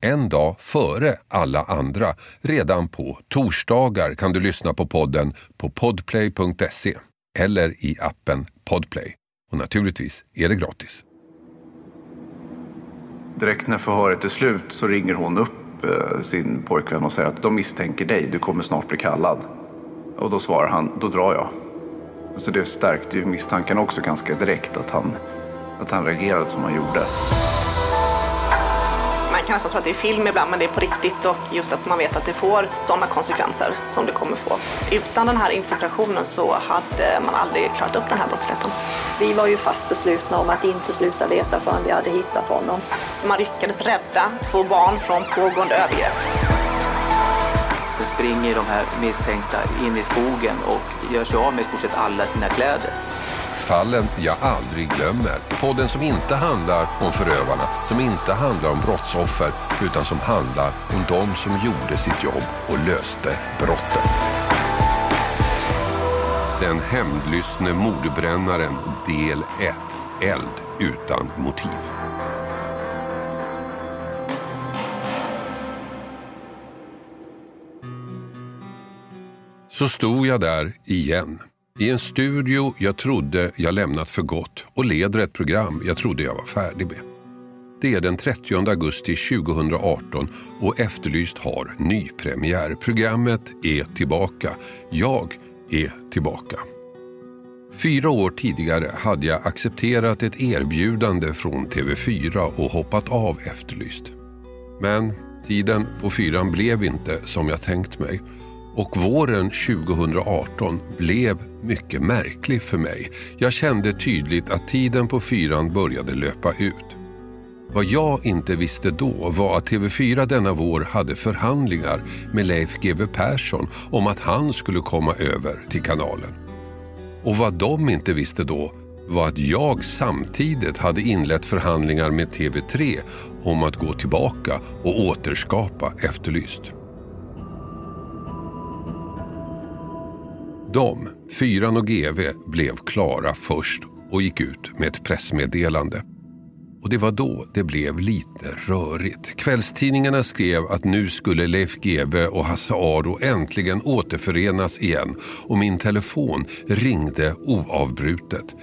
en dag före alla andra. Redan på torsdagar kan du lyssna på podden på podplay.se eller i appen Podplay. Och naturligtvis är det gratis. Direkt när förhöret är slut så ringer hon upp eh, sin pojkvän och säger att de misstänker dig, du kommer snart bli kallad. Och då svarar han, då drar jag. Så det stärkte ju misstanken också ganska direkt att han, att han reagerade som han gjorde. Kan nästan tro att det är film ibland, men det är på riktigt och just att man vet att det får sådana konsekvenser som det kommer få. Utan den här infiltrationen så hade man aldrig klarat upp den här brottsligheten. Vi var ju fast beslutna om att inte sluta leta förrän vi hade hittat honom. Man lyckades rädda två barn från pågående övergrepp. Så springer de här misstänkta in i skogen och gör sig av med i stort sett alla sina kläder. Fallen jag aldrig glömmer. Podden som inte handlar om förövarna, som inte handlar om brottsoffer, utan som handlar om de som gjorde sitt jobb och löste brotten. Den hämndlystne mordbrännaren del 1. Eld utan motiv. Så stod jag där igen. I en studio jag trodde jag lämnat för gott och leder ett program jag trodde jag var färdig med. Det är den 30 augusti 2018 och Efterlyst har nypremiär. Programmet är tillbaka. Jag är tillbaka. Fyra år tidigare hade jag accepterat ett erbjudande från TV4 och hoppat av Efterlyst. Men tiden på fyran blev inte som jag tänkt mig. Och våren 2018 blev mycket märklig för mig. Jag kände tydligt att tiden på fyran började löpa ut. Vad jag inte visste då var att TV4 denna vår hade förhandlingar med Leif GW Persson om att han skulle komma över till kanalen. Och vad de inte visste då var att jag samtidigt hade inlett förhandlingar med TV3 om att gå tillbaka och återskapa Efterlyst. De, Fyran och GV, blev klara först och gick ut med ett pressmeddelande. Och det var då det blev lite rörigt. Kvällstidningarna skrev att nu skulle Leif GW och Hasse Aro äntligen återförenas igen och min telefon ringde oavbrutet.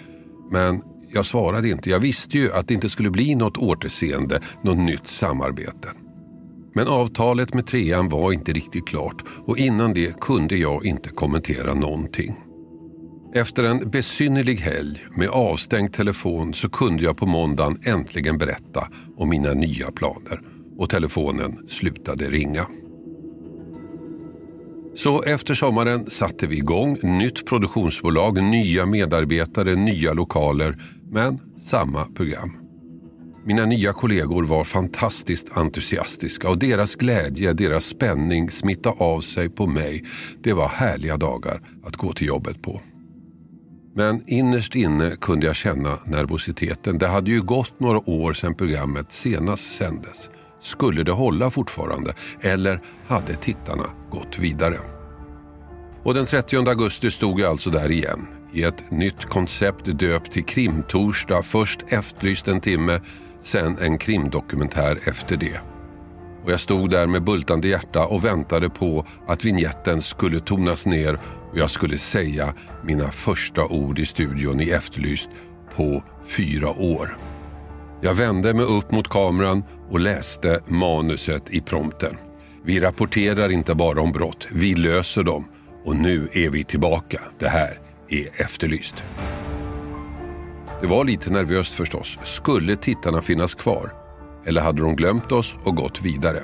Men jag svarade inte. Jag visste ju att det inte skulle bli något återseende, något nytt samarbete. Men avtalet med trean var inte riktigt klart och innan det kunde jag inte kommentera någonting. Efter en besynnerlig helg med avstängd telefon så kunde jag på måndagen äntligen berätta om mina nya planer och telefonen slutade ringa. Så efter sommaren satte vi igång nytt produktionsbolag, nya medarbetare, nya lokaler, men samma program. Mina nya kollegor var fantastiskt entusiastiska och deras glädje, deras spänning smittade av sig på mig. Det var härliga dagar att gå till jobbet på. Men innerst inne kunde jag känna nervositeten. Det hade ju gått några år sedan programmet senast sändes. Skulle det hålla fortfarande eller hade tittarna gått vidare? Och den 30 augusti stod jag alltså där igen i ett nytt koncept döpt till Krimtorsdag. Först efterlyst en timme, sen en krimdokumentär efter det. Och jag stod där med bultande hjärta och väntade på att vignetten skulle tonas ner och jag skulle säga mina första ord i studion i Efterlyst på fyra år. Jag vände mig upp mot kameran och läste manuset i prompten. Vi rapporterar inte bara om brott, vi löser dem. Och nu är vi tillbaka. Det här är Efterlyst. Det var lite nervöst förstås. Skulle tittarna finnas kvar? Eller hade de glömt oss och gått vidare?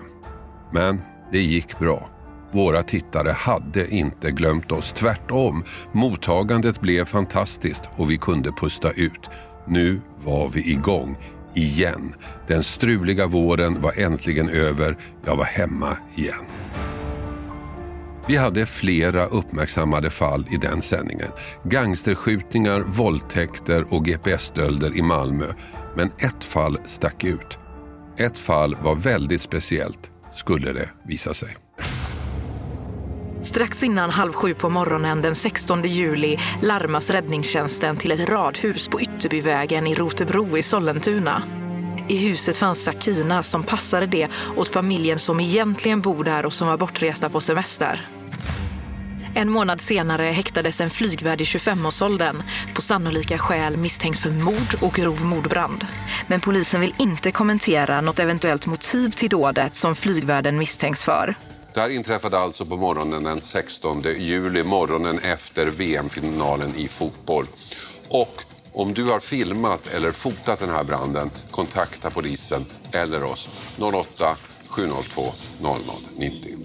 Men det gick bra. Våra tittare hade inte glömt oss. Tvärtom, mottagandet blev fantastiskt och vi kunde pusta ut. Nu var vi igång. Igen. Den struliga våren var äntligen över. Jag var hemma igen. Vi hade flera uppmärksammade fall i den sändningen. Gangsterskjutningar, våldtäkter och GPS-stölder i Malmö. Men ett fall stack ut. Ett fall var väldigt speciellt, skulle det visa sig. Strax innan halv sju på morgonen den 16 juli larmas räddningstjänsten till ett radhus på Ytterbyvägen i Rotebro i Sollentuna. I huset fanns Sakina som passade det åt familjen som egentligen bor där och som var bortresta på semester. En månad senare häktades en flygvärd i 25-årsåldern på sannolika skäl misstänkt för mord och grov mordbrand. Men polisen vill inte kommentera något eventuellt motiv till dådet som flygvärden misstänks för. Det här inträffade alltså på morgonen den 16 juli, morgonen efter VM-finalen i fotboll. Och om du har filmat eller fotat den här branden, kontakta polisen eller oss 08 702 0090.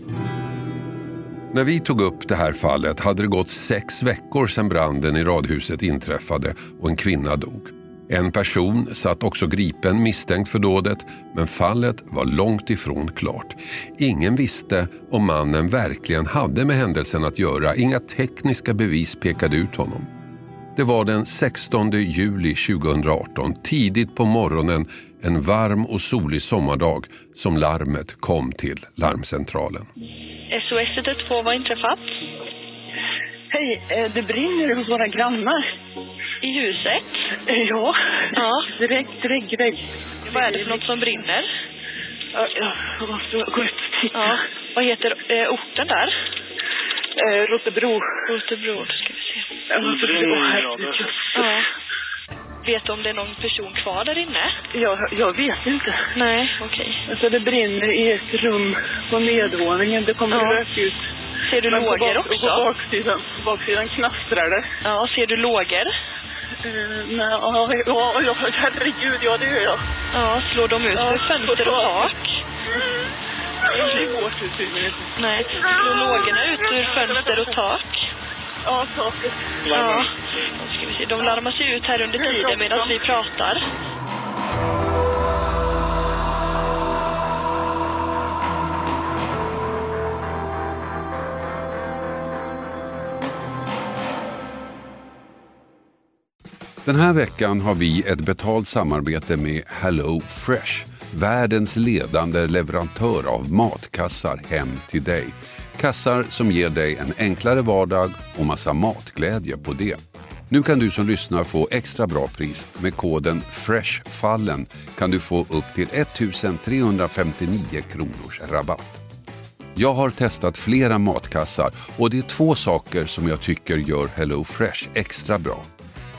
När vi tog upp det här fallet hade det gått sex veckor sedan branden i radhuset inträffade och en kvinna dog. En person satt också gripen misstänkt för dådet men fallet var långt ifrån klart. Ingen visste om mannen verkligen hade med händelsen att göra. Inga tekniska bevis pekade ut honom. Det var den 16 juli 2018, tidigt på morgonen en varm och solig sommardag som larmet kom till larmcentralen. SOS 112, vad inträffat? Hej, eh, det brinner hos våra grannar. I huset? Ja, Ja. direkt, direkt, direkt. Vad är det för något som brinner? Ja, ja, Jag måste gå ut och titta. Ja. Vad heter eh, orten där? Eh, Rotebro. Rotebro, då ska vi se. Rotebro, herregud. Ja. Vet du om det är någon person kvar där inne? Jag, jag vet inte. Nej, okej. Alltså det brinner i ett rum på nedervåningen. Det kommer Ja. rök ut. Ser du Men lågor bak- också? På baksidan, på baksidan knastrar det. Ja, ser du lågor? Nej, ja, herregud, ja det gör jag. Ja, slår de ut Ja, fönster och taket. Det går till. Nej, lågorna ut ur fönster och tak? Ja, taket. Ja, då ska vi se. De larmas ju ut här under tiden medan vi pratar. Den här veckan har vi ett betalt samarbete med Hello Fresh. Världens ledande leverantör av matkassar hem till dig. Kassar som ger dig en enklare vardag och massa matglädje på det. Nu kan du som lyssnar få extra bra pris. Med koden FRESHFALLEN kan du få upp till 1359 kronors rabatt. Jag har testat flera matkassar och det är två saker som jag tycker gör Hello Fresh extra bra.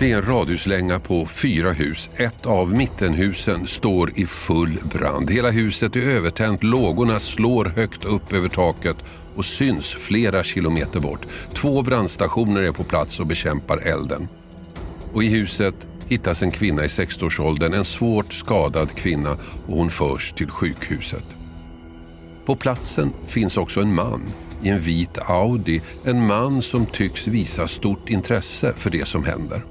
Det är en radhuslänga på fyra hus. Ett av mittenhusen står i full brand. Hela huset är övertänt, lågorna slår högt upp över taket och syns flera kilometer bort. Två brandstationer är på plats och bekämpar elden. Och i huset hittas en kvinna i 60-årsåldern, en svårt skadad kvinna och hon förs till sjukhuset. På platsen finns också en man i en vit Audi. En man som tycks visa stort intresse för det som händer.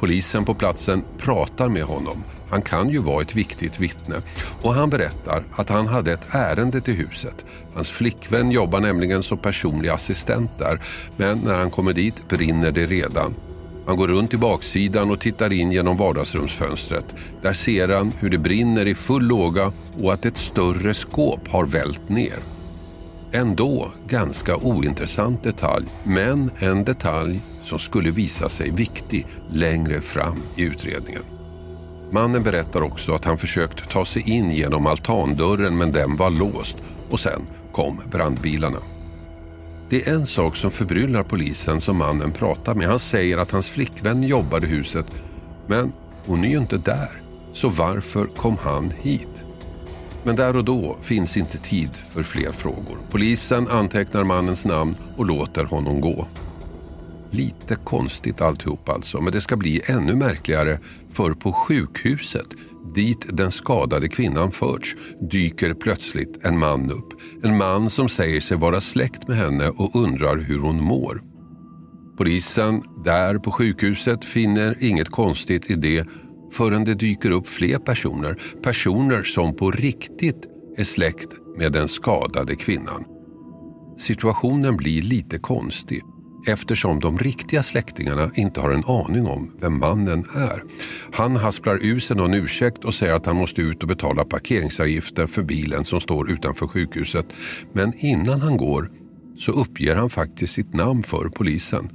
Polisen på platsen pratar med honom. Han kan ju vara ett viktigt vittne. Och han berättar att han hade ett ärende till huset. Hans flickvän jobbar nämligen som personlig assistent där. Men när han kommer dit brinner det redan. Han går runt i baksidan och tittar in genom vardagsrumsfönstret. Där ser han hur det brinner i full låga och att ett större skåp har vält ner. Ändå ganska ointressant detalj, men en detalj som skulle visa sig viktig längre fram i utredningen. Mannen berättar också att han försökt ta sig in genom altandörren men den var låst och sen kom brandbilarna. Det är en sak som förbryllar polisen som mannen pratar med. Han säger att hans flickvän jobbar i huset men hon är ju inte där. Så varför kom han hit? Men där och då finns inte tid för fler frågor. Polisen antecknar mannens namn och låter honom gå. Lite konstigt alltihop alltså, men det ska bli ännu märkligare för på sjukhuset dit den skadade kvinnan förts dyker plötsligt en man upp. En man som säger sig vara släkt med henne och undrar hur hon mår. Polisen där på sjukhuset finner inget konstigt i det förrän det dyker upp fler personer. Personer som på riktigt är släkt med den skadade kvinnan. Situationen blir lite konstig eftersom de riktiga släktingarna inte har en aning om vem mannen är. Han hasplar ur sig någon ursäkt och säger att han måste ut och betala parkeringsavgiften för bilen som står utanför sjukhuset. Men innan han går så uppger han faktiskt sitt namn för polisen.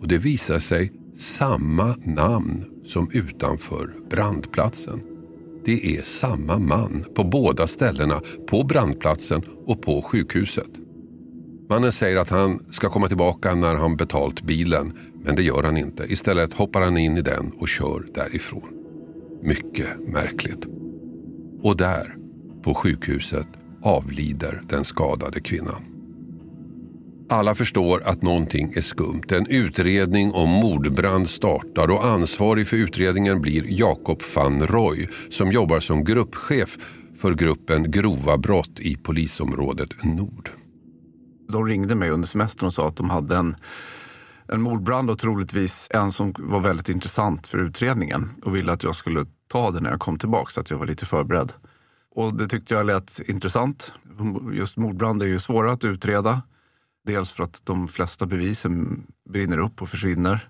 Och det visar sig samma namn som utanför brandplatsen. Det är samma man på båda ställena, på brandplatsen och på sjukhuset. Mannen säger att han ska komma tillbaka när han betalt bilen, men det gör han inte. Istället hoppar han in i den och kör därifrån. Mycket märkligt. Och där, på sjukhuset, avlider den skadade kvinnan. Alla förstår att någonting är skumt. En utredning om mordbrand startar och ansvarig för utredningen blir Jakob van Roy som jobbar som gruppchef för gruppen grova brott i polisområdet Nord. De ringde mig under semestern och sa att de hade en, en mordbrand och troligtvis en som var väldigt intressant för utredningen och ville att jag skulle ta det när jag kom tillbaka så att jag var lite förberedd. Och det tyckte jag lät intressant. Just mordbrand är ju svåra att utreda. Dels för att de flesta bevisen brinner upp och försvinner.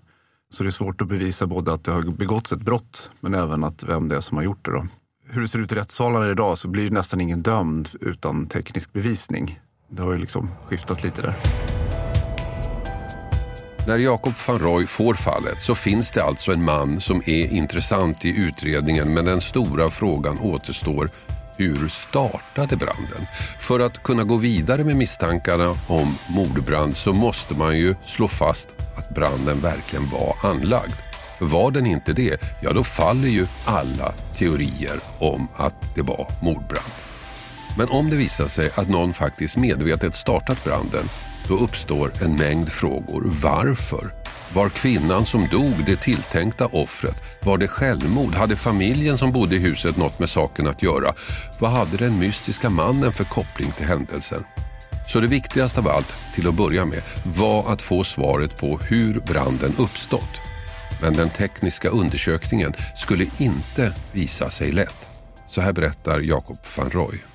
Så det är svårt att bevisa både att det har begåtts ett brott men även att vem det är som har gjort det. Då. Hur det ser ut i rättssalarna idag så blir nästan ingen dömd utan teknisk bevisning. Det har ju liksom skiftat lite där. När Jakob van Roy får fallet så finns det alltså en man som är intressant i utredningen men den stora frågan återstår hur startade branden? För att kunna gå vidare med misstankarna om mordbrand så måste man ju slå fast att branden verkligen var anlagd. För var den inte det, ja då faller ju alla teorier om att det var mordbrand. Men om det visar sig att någon faktiskt medvetet startat branden, då uppstår en mängd frågor. Varför? Var kvinnan som dog det tilltänkta offret? Var det självmord? Hade familjen som bodde i huset något med saken att göra? Vad hade den mystiska mannen för koppling till händelsen? Så det viktigaste av allt, till att börja med, var att få svaret på hur branden uppstått. Men den tekniska undersökningen skulle inte visa sig lätt. Så här berättar Jakob van Roy.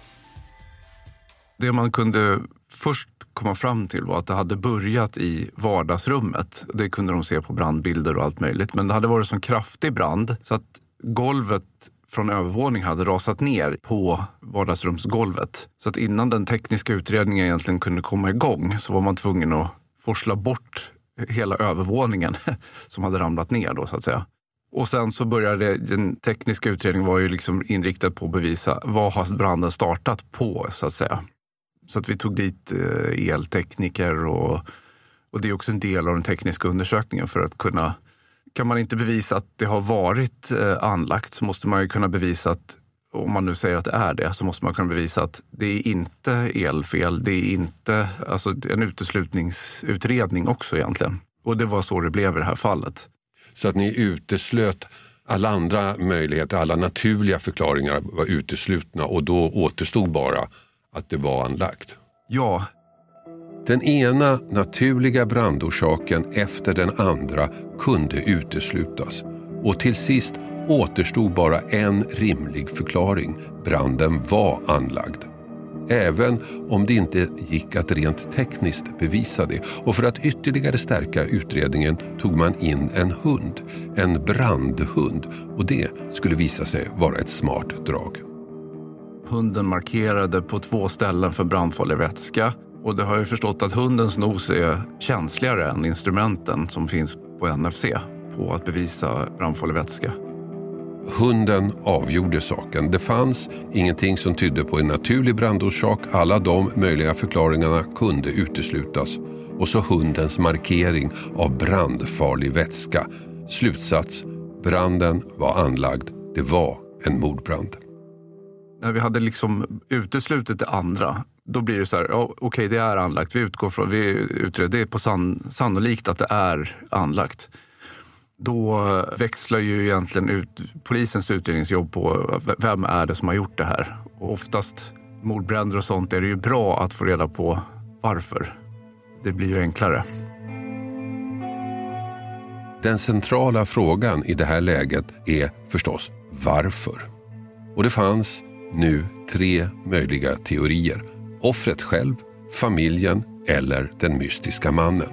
Det man kunde först komma fram till var att det hade börjat i vardagsrummet. Det kunde de se på brandbilder och allt möjligt. Men det hade varit så kraftig brand så att golvet från övervåning hade rasat ner på vardagsrumsgolvet. Så att innan den tekniska utredningen egentligen kunde komma igång så var man tvungen att forsla bort hela övervåningen som hade ramlat ner då så att säga. Och sen så började den tekniska utredningen var ju liksom inriktad på att bevisa vad har branden startat på så att säga. Så att vi tog dit eh, eltekniker och, och det är också en del av den tekniska undersökningen för att kunna kan man inte bevisa att det har varit eh, anlagt så måste man ju kunna bevisa att, om man nu säger att det är det, så måste man kunna bevisa att det är inte elfel. Det är inte alltså en uteslutningsutredning också egentligen. Och det var så det blev i det här fallet. Så att ni uteslöt alla andra möjligheter, alla naturliga förklaringar var uteslutna och då återstod bara att det var anlagt? Ja. Den ena naturliga brandorsaken efter den andra kunde uteslutas. Och till sist återstod bara en rimlig förklaring. Branden var anlagd. Även om det inte gick att rent tekniskt bevisa det. Och för att ytterligare stärka utredningen tog man in en hund. En brandhund. Och det skulle visa sig vara ett smart drag. Hunden markerade på två ställen för brandfarlig vätska. Och det har jag förstått att hundens nos är känsligare än instrumenten som finns på NFC på att bevisa brandfarlig vätska. Hunden avgjorde saken. Det fanns ingenting som tydde på en naturlig brandorsak. Alla de möjliga förklaringarna kunde uteslutas. Och så hundens markering av brandfarlig vätska. Slutsats, branden var anlagd. Det var en mordbrand när vi hade liksom uteslutit det andra, då blir det så här, ja, okej okay, det är anlagt, vi utgår från, vi utreder, det är på san, sannolikt att det är anlagt. Då växlar ju egentligen ut polisens utredningsjobb på vem är det som har gjort det här. Och oftast mordbränder och sånt är det ju bra att få reda på varför. Det blir ju enklare. Den centrala frågan i det här läget är förstås varför. Och det fanns nu tre möjliga teorier. Offret själv, familjen eller den mystiska mannen.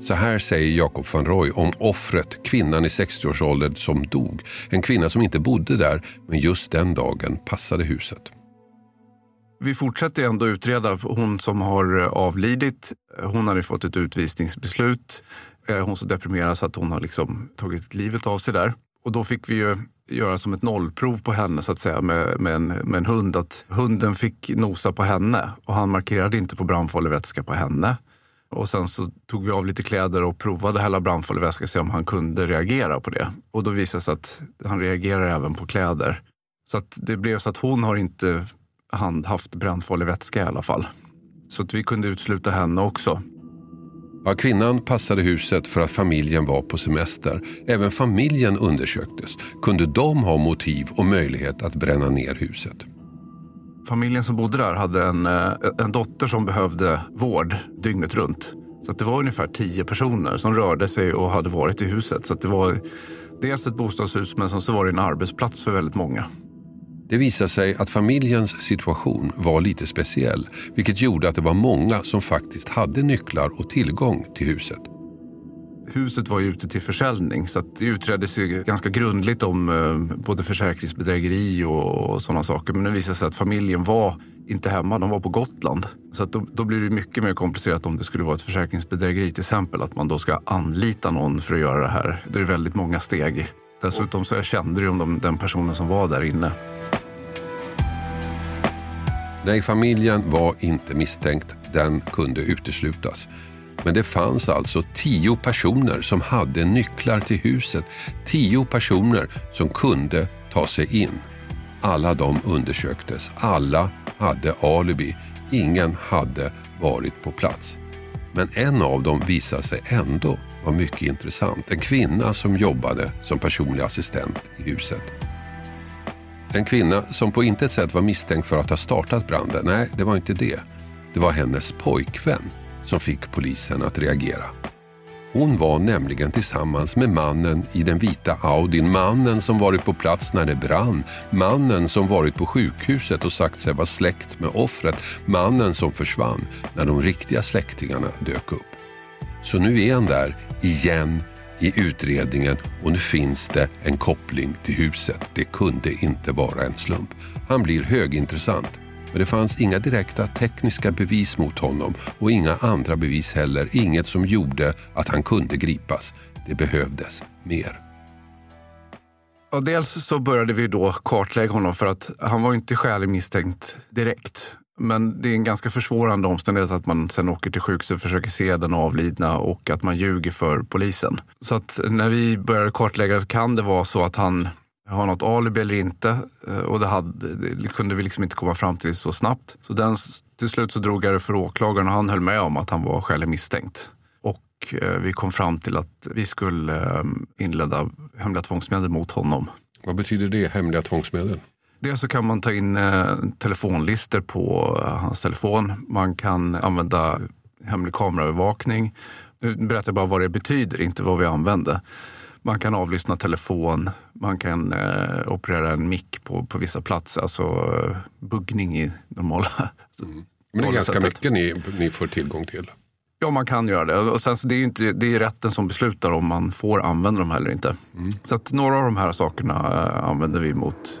Så här säger Jakob van Roy om offret, kvinnan i 60-årsåldern som dog. En kvinna som inte bodde där, men just den dagen passade huset. Vi fortsätter ändå utreda hon som har eh, avlidit. Eh, hon hade fått ett utvisningsbeslut. Eh, hon så deprimerad så att hon har liksom tagit livet av sig där. Och då fick vi ju göra som ett nollprov på henne så att säga med, med, en, med en hund. Att hunden fick nosa på henne och han markerade inte på brandfarlig vätska på henne. Och sen så tog vi av lite kläder och provade hälla brandfarlig vätska och se om han kunde reagera på det. Och då visade det sig att han reagerar även på kläder. Så att det blev så att hon har inte handhaft brandfarlig vätska i alla fall. Så att vi kunde utsluta henne också. Ja, kvinnan passade huset för att familjen var på semester. Även familjen undersöktes. Kunde de ha motiv och möjlighet att bränna ner huset? Familjen som bodde där hade en, eh, en dotter som behövde vård dygnet runt. Så det var ungefär tio personer som rörde sig och hade varit i huset. Så det var dels ett bostadshus men sen så var det en arbetsplats för väldigt många. Det visade sig att familjens situation var lite speciell vilket gjorde att det var många som faktiskt hade nycklar och tillgång till huset. Huset var ju ute till försäljning så att det utreddes ju ganska grundligt om eh, både försäkringsbedrägeri och, sådana saker. Men det visade sig att familjen var inte hemma, de var på Gotland. Så att då, då blir det mycket mer komplicerat om det skulle vara ett försäkringsbedrägeri. Till exempel att man då ska anlita någon för att göra det här. Det är väldigt många steg. Dessutom så jag kände ju om de, den personen som var där inne. Nej, familjen var inte misstänkt. Den kunde uteslutas. Men det fanns alltså tio personer som hade nycklar till huset. Tio personer som kunde ta sig in. Alla de undersöktes. Alla hade alibi. Ingen hade varit på plats. Men en av dem visade sig ändå vara mycket intressant. En kvinna som jobbade som personlig assistent i huset. En kvinna som på intet sätt var misstänkt för att ha startat branden. Nej, det var inte det. Det var hennes pojkvän som fick polisen att reagera. Hon var nämligen tillsammans med mannen i den vita Audin, mannen som varit på plats när det brann, mannen som varit på sjukhuset och sagt sig vara släkt med offret, mannen som försvann när de riktiga släktingarna dök upp. Så nu är han där igen i utredningen och nu finns det en koppling till huset. Det kunde inte vara en slump. Han blir högintressant. Men det fanns inga direkta tekniska bevis mot honom och inga andra bevis heller. Inget som gjorde att han kunde gripas. Det behövdes mer. Och dels så började vi då kartlägga honom för att han var inte skälig misstänkt direkt. Men det är en ganska försvårande omständighet att man sen åker till sjukhuset och försöker se den avlidna och att man ljuger för polisen. Så att när vi började kartlägga kan det vara så att han har något alibi eller inte. Eh, och det, hade, det kunde vi liksom inte komma fram till så snabbt. Så den, till slut så drog jag det för åklagaren och han höll med om att han var skälig misstänkt. Och eh, vi kom fram till att vi skulle eh, inleda hemliga tvångsmedel mot honom. Vad betyder det, hemliga tvångsmedel? Dels så kan man ta in eh, telefonlister på eh, hans telefon. Man kan använda hemlig kameraövervakning. Nu berättar jag bara vad det betyder, inte vad vi använde. Man kan avlyssna telefon, man kan eh, operera en mick på, på vissa platser, alltså eh, buggning i normala... Mm. Men det är ganska sättet. mycket ni, ni får tillgång till. Ja, man kan göra det. Och sen, så det, är inte, det är rätten som beslutar om man får använda dem eller inte. Mm. Så att några av de här sakerna eh, använder vi mot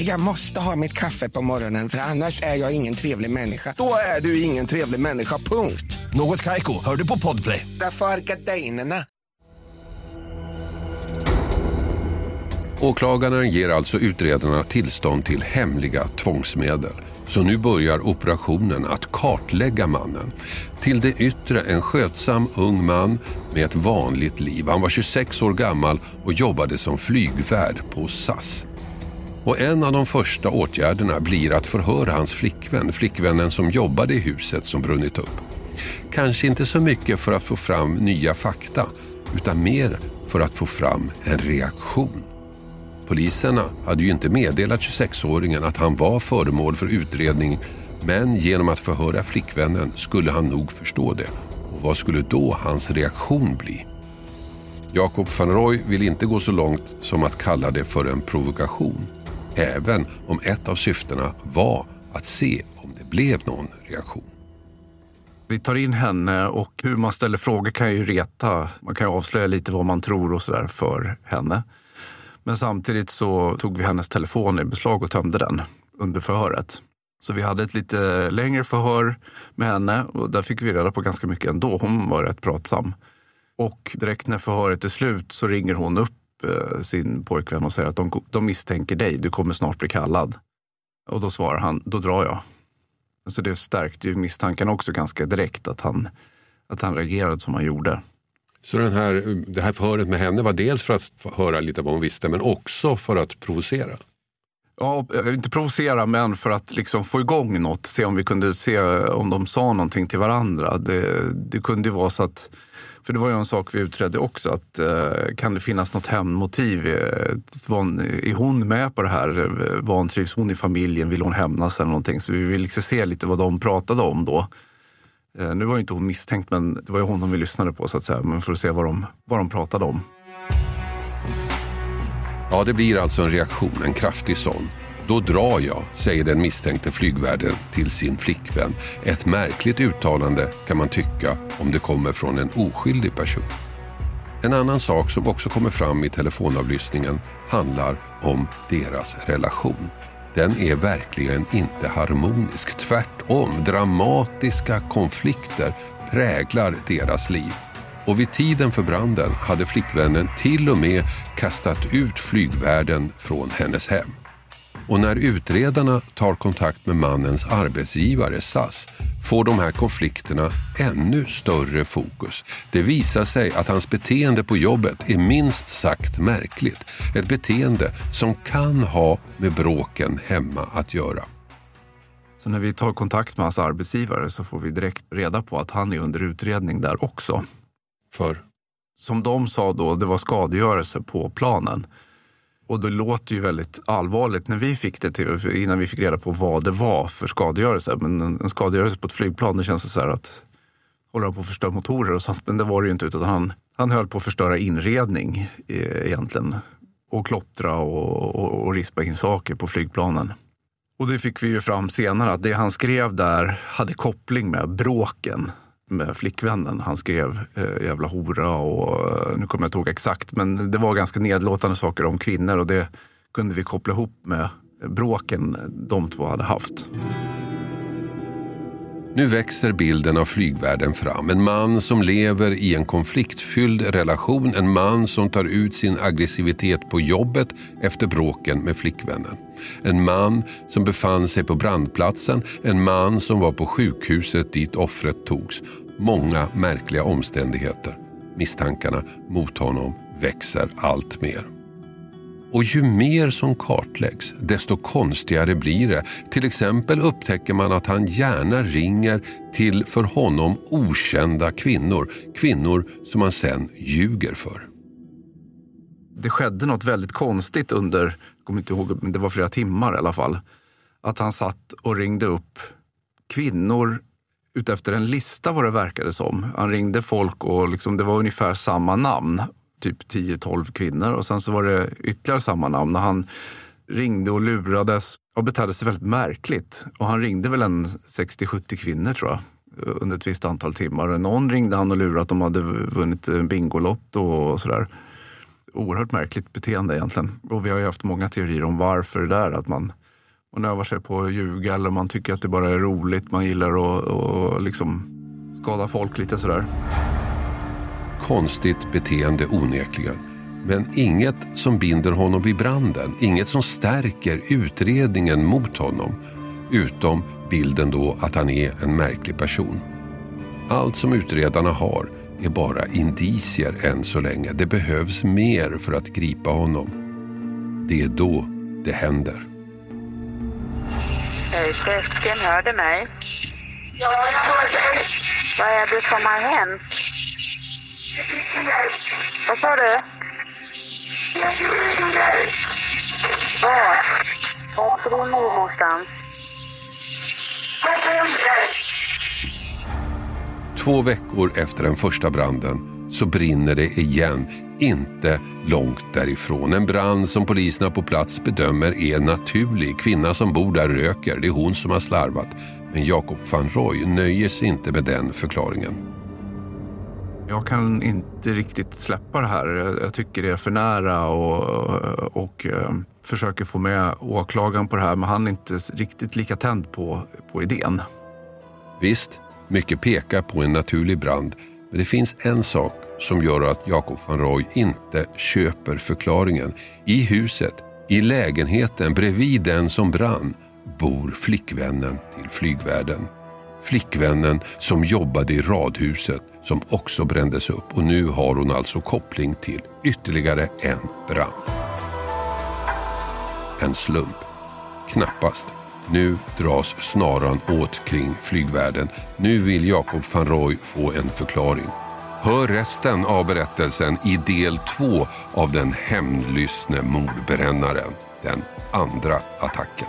Jag måste ha mitt kaffe på morgonen för annars är jag ingen trevlig människa. Då är du ingen trevlig människa, punkt. Något kajko, hör du på podplay. Därför är gardinerna. Åklagaren ger alltså utredarna tillstånd till hemliga tvångsmedel. Så nu börjar operationen att kartlägga mannen. Till det yttre en skötsam ung man med ett vanligt liv. Han var 26 år gammal och jobbade som flygvärd på SAS. Och en av de första åtgärderna blir att förhöra hans flickvän, flickvännen som jobbade i huset som brunnit upp. Kanske inte så mycket för att få fram nya fakta, utan mer för att få fram en reaktion. Poliserna hade ju inte meddelat 26-åringen att han var föremål för utredning men genom att förhöra flickvännen skulle han nog förstå det. Och vad skulle då hans reaktion bli? Jakob van Roy vill inte gå så långt som att kalla det för en provokation. Även om ett av syftena var att se om det blev någon reaktion. Vi tar in henne och hur man ställer frågor kan ju reta. Man kan ju avslöja lite vad man tror och sådär för henne. Men samtidigt så tog vi hennes telefon i beslag och tömde den under förhöret. Så vi hade ett lite längre förhör med henne och där fick vi reda på ganska mycket ändå. Hon var rätt pratsam. Och direkt när förhöret är slut så ringer hon upp eh, sin pojkvän och säger att de, de misstänker dig, du kommer snart bli kallad. Och då svarar han, då drar jag. Så det stärkte ju misstanken också ganska direkt att han, att han reagerade som han gjorde. Så den här, det här förhöret med henne var dels för att höra lite vad hon visste men också för att provocera? Ja, inte provocera men för att liksom få igång något. Se om vi kunde se om de sa någonting till varandra. Det, det kunde ju vara så att för det var ju en sak vi utredde också, att eh, kan det finnas något hämndmotiv? Eh, är hon med på det här? Eh, vantrivs hon i familjen? Vill hon hämnas eller någonting? Så vi ville liksom se lite vad de pratade om då. Eh, nu var ju inte hon misstänkt, men det var ju honom vi lyssnade på så att säga. Men för att se vad de, vad de pratade om. Ja, det blir alltså en reaktion, en kraftig sån. Då drar jag, säger den misstänkte flygvärden till sin flickvän. Ett märkligt uttalande kan man tycka om det kommer från en oskyldig person. En annan sak som också kommer fram i telefonavlyssningen handlar om deras relation. Den är verkligen inte harmonisk. Tvärtom, dramatiska konflikter präglar deras liv. Och vid tiden för branden hade flickvännen till och med kastat ut flygvärden från hennes hem. Och när utredarna tar kontakt med mannens arbetsgivare SAS får de här konflikterna ännu större fokus. Det visar sig att hans beteende på jobbet är minst sagt märkligt. Ett beteende som kan ha med bråken hemma att göra. Så när vi tar kontakt med hans arbetsgivare så får vi direkt reda på att han är under utredning där också. För? Som de sa då, det var skadegörelse på planen. Och det låter ju väldigt allvarligt när vi fick det till, innan vi fick reda på vad det var för skadegörelse. Men en, skadegörelse på ett flygplan, det känns det så här att håller han på att förstöra motorer och sånt. Men det var det ju inte, utan han, han höll på att förstöra inredning eh, egentligen. Och klottra och, och, och rispa in saker på flygplanen. Och det fick vi ju fram senare, att det han skrev där hade koppling med bråken med flickvännen. Han skrev eh, jävla hora och eh, nu kommer jag inte ihåg exakt, men det var ganska nedlåtande saker om kvinnor och det kunde vi koppla ihop med bråken de två hade haft. Nu växer bilden av flygvärden fram. En man som lever i en konfliktfylld relation. En man som tar ut sin aggressivitet på jobbet efter bråken med flickvännen. En man som befann sig på brandplatsen. En man som var på sjukhuset dit offret togs. Många märkliga omständigheter. Misstankarna mot honom växer allt mer. Och ju mer som kartläggs, desto konstigare blir det. Till exempel upptäcker man att han gärna ringer till för honom okända kvinnor. Kvinnor som han sen ljuger för. Det skedde något väldigt konstigt under, jag kommer inte ihåg, men det var flera timmar i alla fall. Att han satt och ringde upp kvinnor utefter en lista vad det verkade som. Han ringde folk och liksom, det var ungefär samma namn typ 10-12 kvinnor och sen så var det ytterligare samma namn. Och han ringde och lurades och betedde sig väldigt märkligt. Och han ringde väl en 60-70 kvinnor tror jag under ett visst antal timmar. Någon ringde han och lurade att de hade vunnit en Bingolotto och sådär. Oerhört märkligt beteende egentligen. Och vi har ju haft många teorier om varför det där. Att man, man övar sig på att ljuga eller man tycker att det bara är roligt. Man gillar att och liksom skada folk lite sådär. Konstigt beteende onekligen. Men inget som binder honom vid branden. Inget som stärker utredningen mot honom. Utom bilden då att han är en märklig person. Allt som utredarna har är bara indicier än så länge. Det behövs mer för att gripa honom. Det är då det händer. Kerstin, hör du mig? Ja, jag hör dig. Vad är det som har hänt? Vad sa du? Var? Var är din mor någonstans? Två veckor efter den första branden så brinner det igen, inte långt därifrån. En brand som poliserna på plats bedömer är naturlig. Kvinnan som bor där röker, det är hon som har slarvat. Men Jakob van Roy nöjer sig inte med den förklaringen. Jag kan inte riktigt släppa det här. Jag tycker det är för nära och, och eh, försöker få med åklagaren på det här men han är inte riktigt lika tänd på, på idén. Visst, mycket pekar på en naturlig brand. Men det finns en sak som gör att Jakob van Roy inte köper förklaringen. I huset, i lägenheten bredvid den som brann, bor flickvännen till flygvärden. Flickvännen som jobbade i radhuset som också brändes upp och nu har hon alltså koppling till ytterligare en brand. En slump? Knappast. Nu dras snaran åt kring flygvärden. Nu vill Jakob van Roy få en förklaring. Hör resten av berättelsen i del två av den hämndlystne mordbrännaren. Den andra attacken.